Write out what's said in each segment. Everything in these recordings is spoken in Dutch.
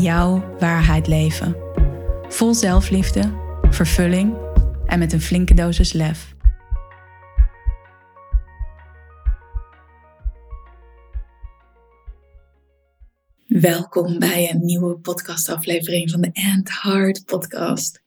jouw waarheid leven. Vol zelfliefde, vervulling en met een flinke dosis lef. Welkom bij een nieuwe podcastaflevering van de And Heart podcast.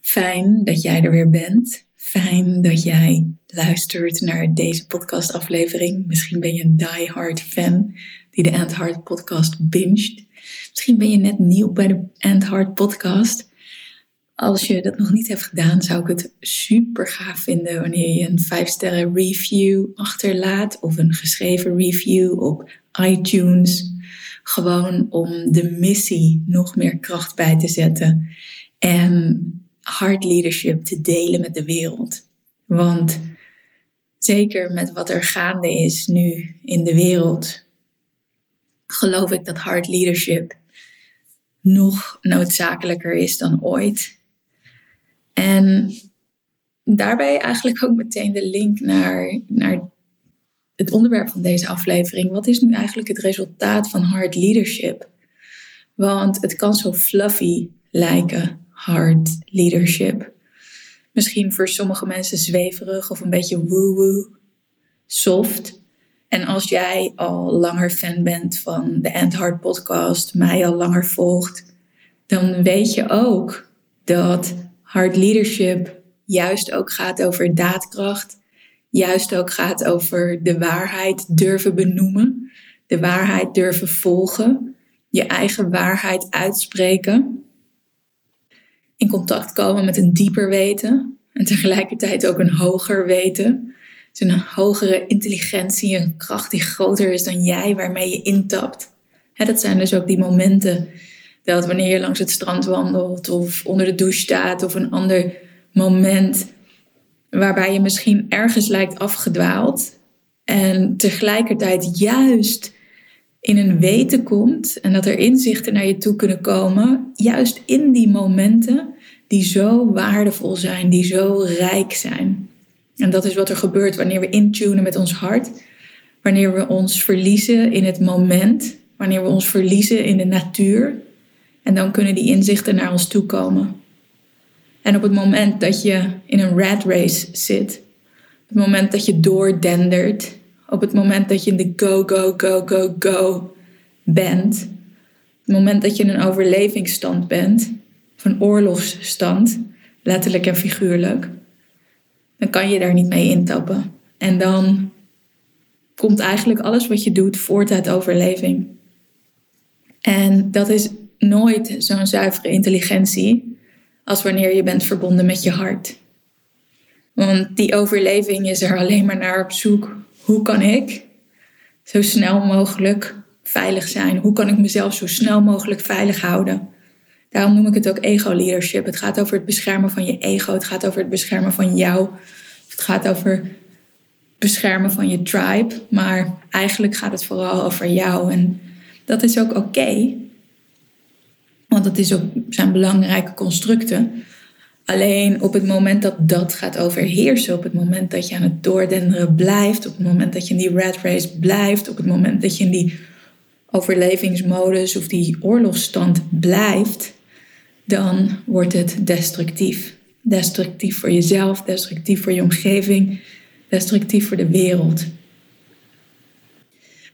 Fijn dat jij er weer bent. Fijn dat jij luistert naar deze podcastaflevering. Misschien ben je een die-hard fan die de And Heart podcast binget. Misschien ben je net nieuw bij de End Heart podcast. Als je dat nog niet hebt gedaan, zou ik het super gaaf vinden wanneer je een 5 sterren review achterlaat of een geschreven review op iTunes. Gewoon om de missie nog meer kracht bij te zetten en hard leadership te delen met de wereld. Want zeker met wat er gaande is nu in de wereld, geloof ik dat hard leadership nog noodzakelijker is dan ooit. En daarbij eigenlijk ook meteen de link naar, naar het onderwerp van deze aflevering. Wat is nu eigenlijk het resultaat van hard leadership? Want het kan zo fluffy lijken, hard leadership. Misschien voor sommige mensen zweverig of een beetje woo-woo, soft. En als jij al langer fan bent van de End Heart podcast, mij al langer volgt, dan weet je ook dat hard leadership juist ook gaat over daadkracht, juist ook gaat over de waarheid durven benoemen, de waarheid durven volgen, je eigen waarheid uitspreken, in contact komen met een dieper weten en tegelijkertijd ook een hoger weten een hogere intelligentie, een kracht die groter is dan jij, waarmee je intapt. dat zijn dus ook die momenten dat wanneer je langs het strand wandelt of onder de douche staat of een ander moment waarbij je misschien ergens lijkt afgedwaald en tegelijkertijd juist in een weten komt en dat er inzichten naar je toe kunnen komen, juist in die momenten die zo waardevol zijn, die zo rijk zijn. En dat is wat er gebeurt wanneer we intunen met ons hart. Wanneer we ons verliezen in het moment. Wanneer we ons verliezen in de natuur. En dan kunnen die inzichten naar ons toe komen. En op het moment dat je in een rat race zit. Op het moment dat je doordendert. Op het moment dat je in de go, go, go, go, go bent. Op het moment dat je in een overlevingsstand bent. Of een oorlogsstand. Letterlijk en figuurlijk dan kan je daar niet mee intappen. En dan komt eigenlijk alles wat je doet voort uit overleving. En dat is nooit zo'n zuivere intelligentie als wanneer je bent verbonden met je hart. Want die overleving is er alleen maar naar op zoek. Hoe kan ik zo snel mogelijk veilig zijn? Hoe kan ik mezelf zo snel mogelijk veilig houden? Daarom noem ik het ook ego-leadership. Het gaat over het beschermen van je ego. Het gaat over het beschermen van jou. Het gaat over het beschermen van je tribe. Maar eigenlijk gaat het vooral over jou. En dat is ook oké. want dat is ook, zijn belangrijke constructen. Alleen op het moment dat dat gaat overheersen, op het moment dat je aan het doordenderen blijft, op het moment dat je in die rat race blijft, op het moment dat je in die overlevingsmodus of die oorlogsstand blijft, dan wordt het destructief. Destructief voor jezelf, destructief voor je omgeving, destructief voor de wereld.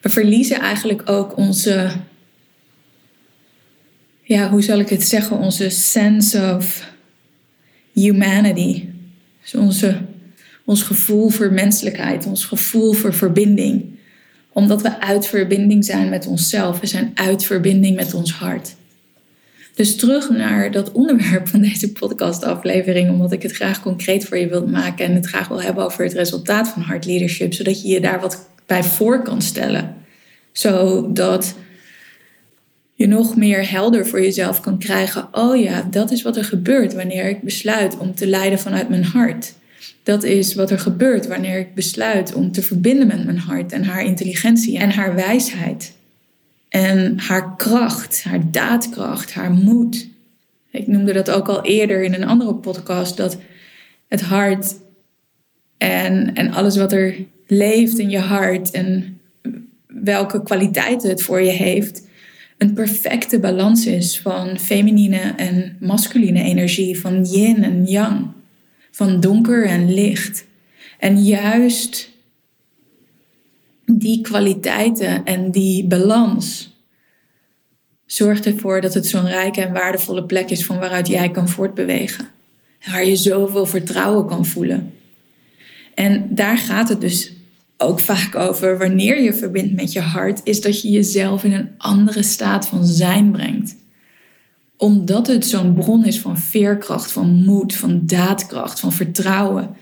We verliezen eigenlijk ook onze, ja, hoe zal ik het zeggen, onze sense of humanity. Dus onze, ons gevoel voor menselijkheid, ons gevoel voor verbinding. Omdat we uit verbinding zijn met onszelf. We zijn uit verbinding met ons hart. Dus terug naar dat onderwerp van deze podcastaflevering, omdat ik het graag concreet voor je wil maken en het graag wil hebben over het resultaat van hard leadership, zodat je je daar wat bij voor kan stellen. Zodat je nog meer helder voor jezelf kan krijgen. Oh ja, dat is wat er gebeurt wanneer ik besluit om te leiden vanuit mijn hart. Dat is wat er gebeurt wanneer ik besluit om te verbinden met mijn hart en haar intelligentie en haar wijsheid. En haar kracht, haar daadkracht, haar moed. Ik noemde dat ook al eerder in een andere podcast, dat het hart en, en alles wat er leeft in je hart en welke kwaliteiten het voor je heeft, een perfecte balans is van feminine en masculine energie, van yin en yang, van donker en licht. En juist die kwaliteiten en die balans zorgt ervoor dat het zo'n rijke en waardevolle plek is van waaruit jij kan voortbewegen. Waar je zoveel vertrouwen kan voelen. En daar gaat het dus ook vaak over wanneer je verbindt met je hart, is dat je jezelf in een andere staat van zijn brengt. Omdat het zo'n bron is van veerkracht, van moed, van daadkracht, van vertrouwen.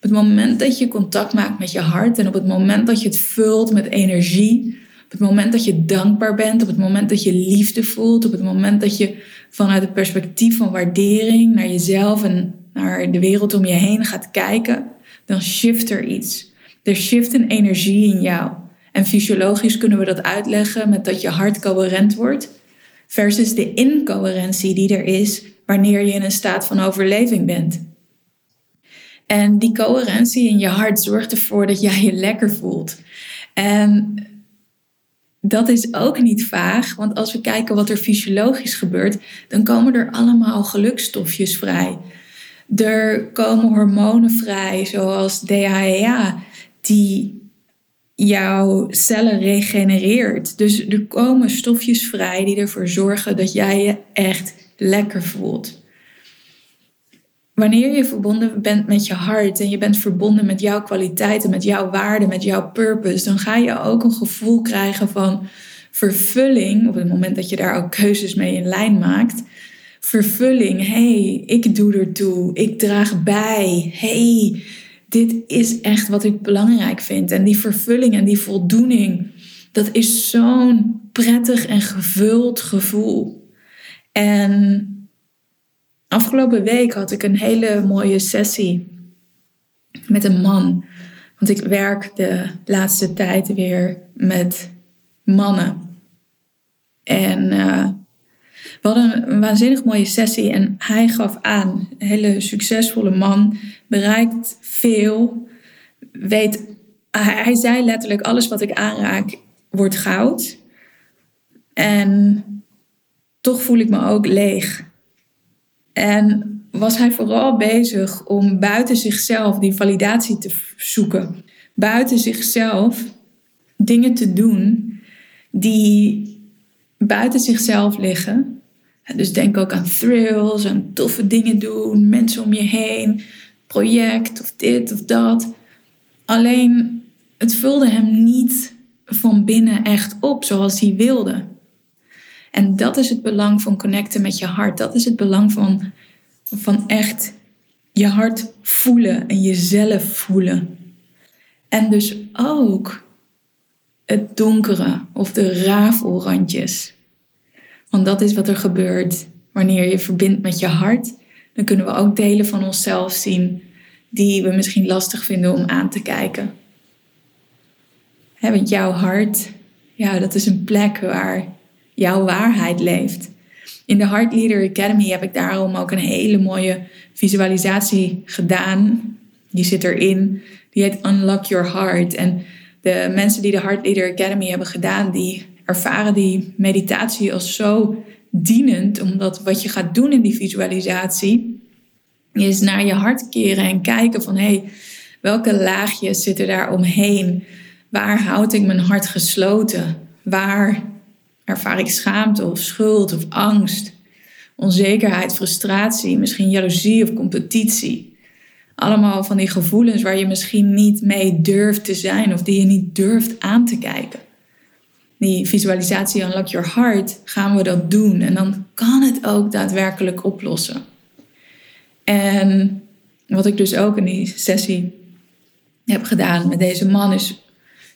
Op het moment dat je contact maakt met je hart en op het moment dat je het vult met energie, op het moment dat je dankbaar bent, op het moment dat je liefde voelt, op het moment dat je vanuit het perspectief van waardering naar jezelf en naar de wereld om je heen gaat kijken, dan shift er iets. Er shift een energie in jou. En fysiologisch kunnen we dat uitleggen met dat je hart coherent wordt, versus de incoherentie die er is wanneer je in een staat van overleving bent. En die coherentie in je hart zorgt ervoor dat jij je lekker voelt. En dat is ook niet vaag, want als we kijken wat er fysiologisch gebeurt, dan komen er allemaal gelukstofjes vrij. Er komen hormonen vrij, zoals DHEA, die jouw cellen regenereert. Dus er komen stofjes vrij die ervoor zorgen dat jij je echt lekker voelt. Wanneer je verbonden bent met je hart en je bent verbonden met jouw kwaliteiten, met jouw waarden, met jouw purpose, dan ga je ook een gevoel krijgen van vervulling op het moment dat je daar ook keuzes mee in lijn maakt. Vervulling, hey, ik doe ertoe, ik draag bij, hey, dit is echt wat ik belangrijk vind. En die vervulling en die voldoening, dat is zo'n prettig en gevuld gevoel. En afgelopen week had ik een hele mooie sessie met een man. Want ik werk de laatste tijd weer met mannen. En uh, we hadden een waanzinnig mooie sessie en hij gaf aan, een hele succesvolle man, bereikt veel, weet, hij zei letterlijk, alles wat ik aanraak wordt goud. En toch voel ik me ook leeg. En was hij vooral bezig om buiten zichzelf die validatie te zoeken. Buiten zichzelf dingen te doen die buiten zichzelf liggen dus denk ook aan thrills, aan toffe dingen doen, mensen om je heen, project of dit of dat. Alleen het vulde hem niet van binnen echt op zoals hij wilde. En dat is het belang van connecten met je hart. Dat is het belang van, van echt je hart voelen en jezelf voelen. En dus ook het donkere of de rafelrandjes. Want dat is wat er gebeurt wanneer je verbindt met je hart. Dan kunnen we ook delen van onszelf zien die we misschien lastig vinden om aan te kijken. want jouw hart, ja, dat is een plek waar jouw waarheid leeft. In de Heart Leader Academy heb ik daarom ook een hele mooie visualisatie gedaan. Die zit erin. Die heet Unlock Your Heart. En de mensen die de Heart Leader Academy hebben gedaan, die ervaren die meditatie als zo dienend, omdat wat je gaat doen in die visualisatie is naar je hart keren en kijken van hé, hey, welke laagjes zitten daar omheen? Waar houd ik mijn hart gesloten? Waar ervaar ik schaamte of schuld of angst? Onzekerheid, frustratie, misschien jaloezie of competitie. Allemaal van die gevoelens waar je misschien niet mee durft te zijn of die je niet durft aan te kijken die visualisatie Unlock Your Heart, gaan we dat doen. En dan kan het ook daadwerkelijk oplossen. En wat ik dus ook in die sessie heb gedaan met deze man is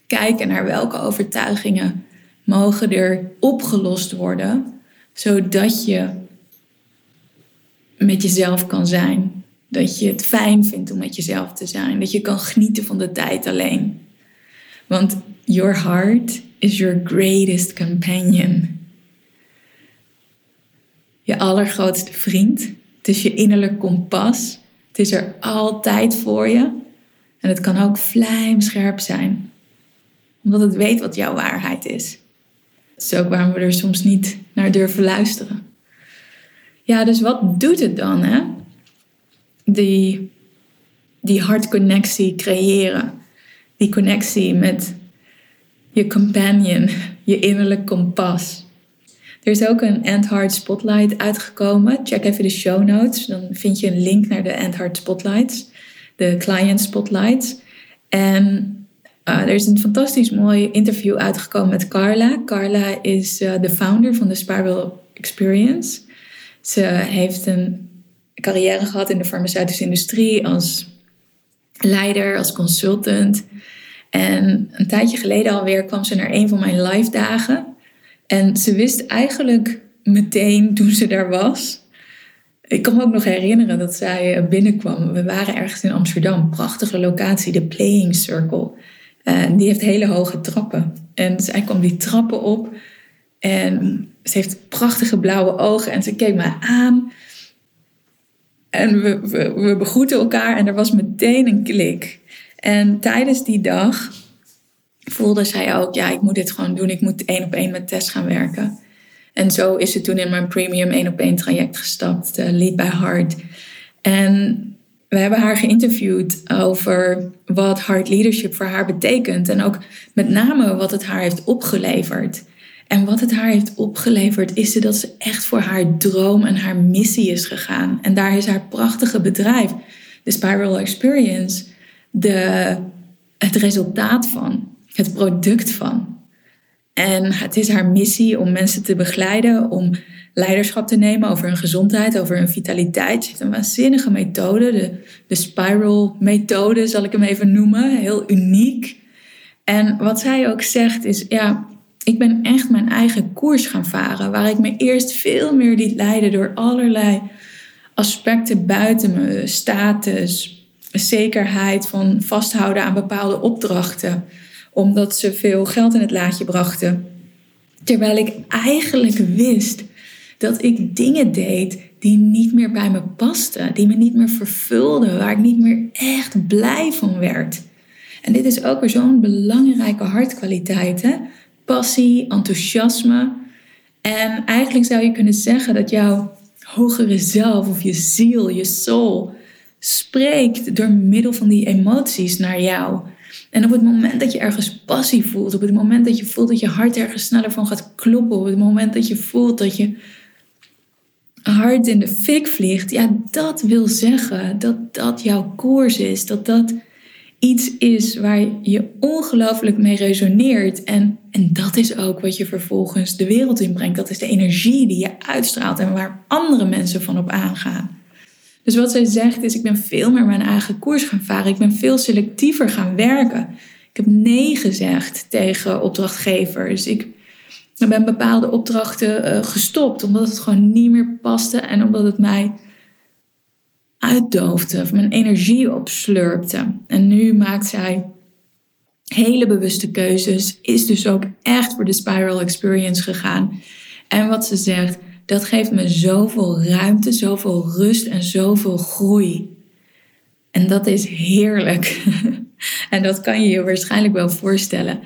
kijken naar welke overtuigingen mogen er opgelost worden, zodat je met jezelf kan zijn. Dat je het fijn vindt om met jezelf te zijn. Dat je kan genieten van de tijd alleen. Want your heart is your greatest companion. Je allergrootste vriend. Het is je innerlijk kompas. Het is er altijd voor je. En het kan ook vlijmscherp zijn. Omdat het weet wat jouw waarheid is. Is ook waarom we er soms niet naar durven luisteren. Ja, dus wat doet het dan, hè? Die, die hartconnectie creëren. Die connectie met je companion, je innerlijk kompas. Er is ook een End Heart Spotlight uitgekomen. Check even de show notes. Dan vind je een link naar de End Heart Spotlights. De Client Spotlights. En uh, er is een fantastisch mooi interview uitgekomen met Carla. Carla is uh, de founder van de Spiral Experience. Ze heeft een carrière gehad in de farmaceutische industrie als leider, als consultant. En een tijdje geleden alweer kwam ze naar een van mijn live dagen. En ze wist eigenlijk meteen toen ze daar was. Ik kan me ook nog herinneren dat zij eh, binnenkwam. We waren ergens in Amsterdam, prachtige locatie, de Playing Circle. En die heeft hele hoge trappen. En zij kwam die trappen op en ze heeft prachtige blauwe ogen en ze keek me aan. En we, we, we begroeten elkaar en er was meteen een klik. En tijdens die dag voelde zij ook, ja, ik moet dit gewoon doen. Ik moet één op één met Tess gaan werken. En zo is ze toen in mijn premium één op één traject gestapt, uh, Lead by Heart. En we hebben haar geïnterviewd over wat hard leadership voor haar betekent. En ook met name wat het haar heeft opgeleverd. En wat het haar heeft opgeleverd is dat ze echt voor haar droom en haar missie is gegaan. En daar is haar prachtige bedrijf, de Spiral Experience, de, het resultaat van, het product van. En het is haar missie om mensen te begeleiden, om leiderschap te nemen over hun gezondheid, over hun vitaliteit. Ze heeft een waanzinnige methode, de, de spiral methode zal ik hem even noemen, heel uniek. En wat zij ook zegt is, ja, ik ben echt mijn eigen koers gaan varen, waar ik me eerst veel meer liet leiden door allerlei aspecten buiten me, status, zekerheid van vasthouden aan bepaalde opdrachten, omdat ze veel geld in het laadje brachten. Terwijl ik eigenlijk wist dat ik dingen deed die niet meer bij me pasten, die me niet meer vervulden, waar ik niet meer echt blij van werd. En dit is ook weer zo'n belangrijke hartkwaliteit, passie, enthousiasme. En eigenlijk zou je kunnen zeggen dat jouw hogere zelf of je ziel, je soul, spreekt door middel van die emoties naar jou. En op het moment dat je ergens passie voelt, op het moment dat je voelt dat je hart ergens sneller van gaat kloppen, op het moment dat je voelt dat je hart in de fik vliegt, ja, dat wil zeggen dat dat jouw koers is, dat dat iets is waar je ongelooflijk mee resoneert. En, en dat is ook wat je vervolgens de wereld in brengt. Dat is de energie die je uitstraalt en waar andere mensen van op aangaan. Dus wat zij zegt is, ik ben veel meer mijn eigen koers gaan varen. Ik ben veel selectiever gaan werken. Ik heb nee gezegd tegen opdrachtgevers. Ik ben bepaalde opdrachten uh, gestopt omdat het gewoon niet meer paste en omdat het mij uitdoofde of mijn energie opslurpte. En nu maakt zij hele bewuste keuzes, is dus ook echt voor de Spiral Experience gegaan. En wat ze zegt, dat geeft me zoveel ruimte, zoveel rust en zoveel groei. En dat is heerlijk. en dat kan je je waarschijnlijk wel voorstellen.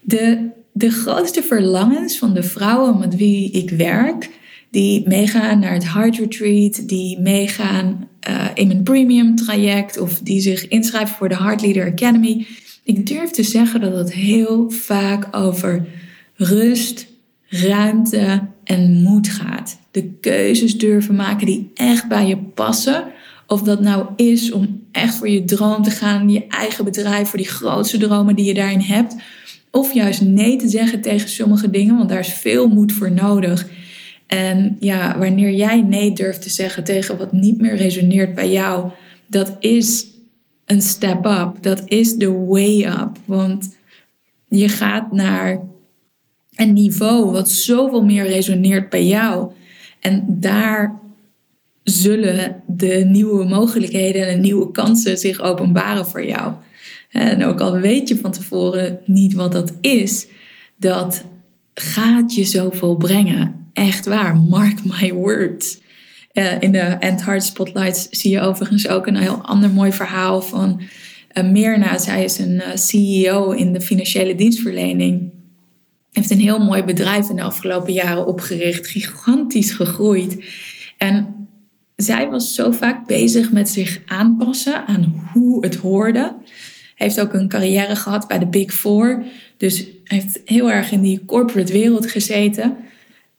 De, de grootste verlangens van de vrouwen met wie ik werk, die meegaan naar het Heart Retreat, die meegaan uh, in mijn premium traject of die zich inschrijven voor de Heart Leader Academy. Ik durf te zeggen dat het heel vaak over rust, ruimte en moed gaat. De keuzes durven maken die echt bij je passen. Of dat nou is om echt voor je droom te gaan, je eigen bedrijf, voor die grootste dromen die je daarin hebt. Of juist nee te zeggen tegen sommige dingen, want daar is veel moed voor nodig. En ja, wanneer jij nee durft te zeggen tegen wat niet meer resoneert bij jou, dat is een step up. Dat is de way up. Want je gaat naar een niveau wat zoveel meer resoneert bij jou. En daar zullen de nieuwe mogelijkheden en de nieuwe kansen zich openbaren voor jou. En ook al weet je van tevoren niet wat dat is, dat gaat je zoveel brengen. Echt waar, mark my words. Uh, in de End Heart Spotlights zie je overigens ook een heel ander mooi verhaal van uh, Mirna. Zij is een eh, CEO in de financiële dienstverlening. Heeft een heel mooi bedrijf in de afgelopen jaren opgericht, gigantisch gegroeid. En zij was zo vaak bezig met zich aanpassen aan hoe het hoorde. Heeft ook een carrière gehad bij de Big Four. Dus heeft heel erg in die corporate wereld gezeten.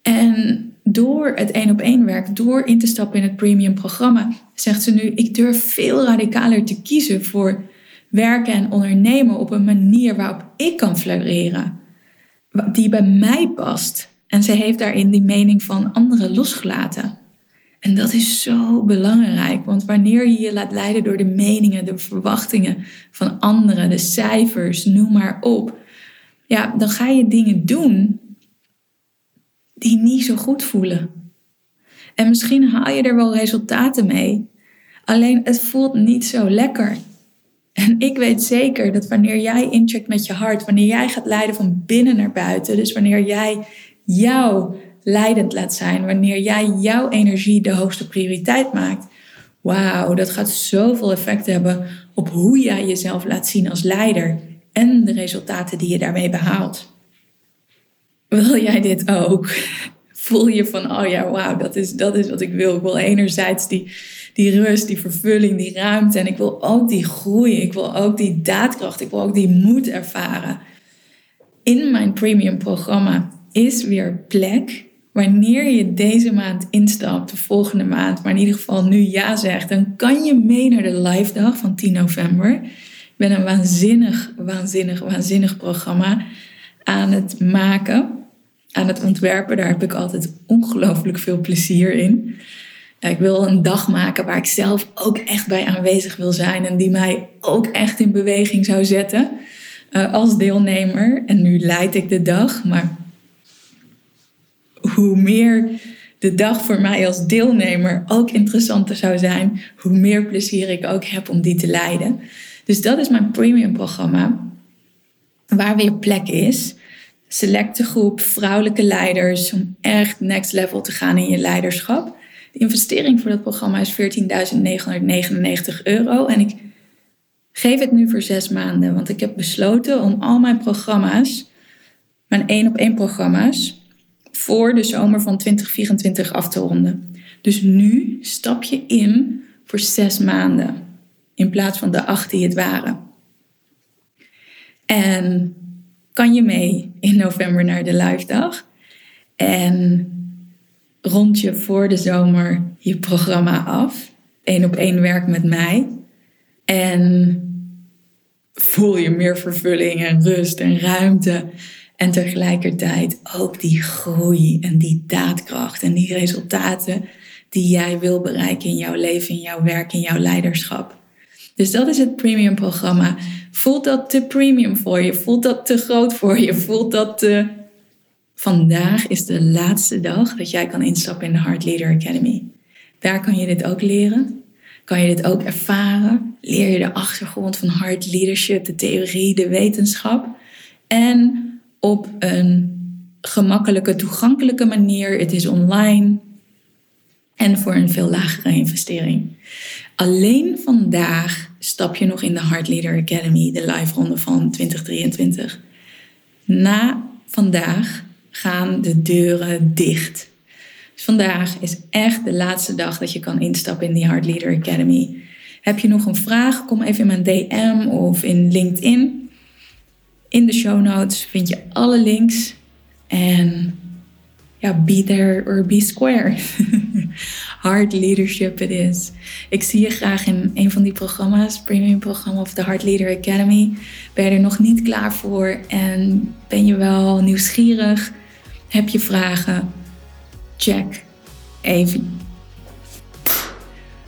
En door het één op één werk, door in te stappen in het premium programma, zegt ze nu: ik durf veel radicaler te kiezen voor werken en ondernemen op een manier waarop ik kan floreren, die bij mij past. En ze heeft daarin die mening van anderen losgelaten. En dat is zo belangrijk, want wanneer je je laat leiden door de meningen, de verwachtingen van anderen, de cijfers, noem maar op, ja, dan ga je dingen doen die niet zo goed voelen. En misschien haal je er wel resultaten mee, alleen het voelt niet zo lekker. En ik weet zeker dat wanneer jij incheckt met je hart, wanneer jij gaat leiden van binnen naar buiten, dus wanneer jij jou leidend laat zijn, wanneer jij jouw energie de hoogste prioriteit maakt, wauw, dat gaat zoveel effect hebben op hoe jij jezelf laat zien als leider en de resultaten die je daarmee behaalt. Wil jij dit ook? Voel je van, oh ja, wauw, dat is, dat is wat ik wil. Ik wil enerzijds die, die rust, die vervulling, die ruimte. En ik wil ook die groei. Ik wil ook die daadkracht. Ik wil ook die moed ervaren. In mijn premium programma is weer plek. Wanneer je deze maand instapt, de volgende maand, maar in ieder geval nu ja zegt, dan kan je mee naar de live dag van 10 november. Ik ben een waanzinnig, waanzinnig, waanzinnig programma aan het maken aan het ontwerpen. Daar heb ik altijd ongelooflijk veel plezier in. Ik wil een dag maken waar ik zelf ook echt bij aanwezig wil zijn en die mij ook echt in beweging zou zetten uh, als deelnemer. En nu leid ik de dag, maar hoe meer de dag voor mij als deelnemer ook interessanter zou zijn, hoe meer plezier ik ook heb om die te leiden. Dus dat is mijn premium programma, waar weer plek is selecte groep vrouwelijke leiders om echt next level te gaan in je leiderschap. De investering voor dat programma is 14.999 euro en ik geef het nu voor zes maanden, want ik heb besloten om al mijn programma's, mijn één op één programma's, voor de zomer van 2024 af te ronden. Dus nu stap je in voor zes maanden in plaats van de acht die het waren. En kan je mee in november naar de live dag. En rond je voor de zomer je programma af. Eén op één werk met mij. En voel je meer vervulling en rust en ruimte. En tegelijkertijd ook die groei en die daadkracht en die resultaten die jij wil bereiken in jouw leven, in jouw werk, in jouw leiderschap. Dus dat is het premium programma. Voelt dat te premium voor je? Voelt dat te groot voor je? Voelt dat te... Vandaag is de laatste dag dat jij kan instappen in de Heart Leader Academy. Daar kan je dit ook leren. Kan je dit ook ervaren. Leer je de achtergrond van Heart Leadership, de theorie, de wetenschap. En op een gemakkelijke, toegankelijke manier. Het is online. En voor een veel lagere investering. Alleen vandaag stap je nog in de Heart Leader Academy, de live ronde van 2023. Na vandaag gaan de deuren dicht. Dus vandaag is echt de laatste dag dat je kan instappen in die Heart Leader Academy. Heb je nog een vraag? Kom even in mijn DM of in LinkedIn. In de show notes vind je alle links. En ja, be there or be square. Hard leadership it is. Ik zie je graag in een van die programma's, premium programma of de Hard Leader Academy. Ben je er nog niet klaar voor en ben je wel nieuwsgierig? Heb je vragen? Check even.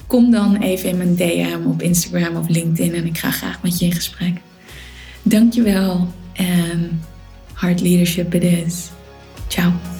Kom dan even in mijn DM op Instagram of LinkedIn en ik ga graag met je in gesprek. Dankjewel en hard leadership it is. Ciao.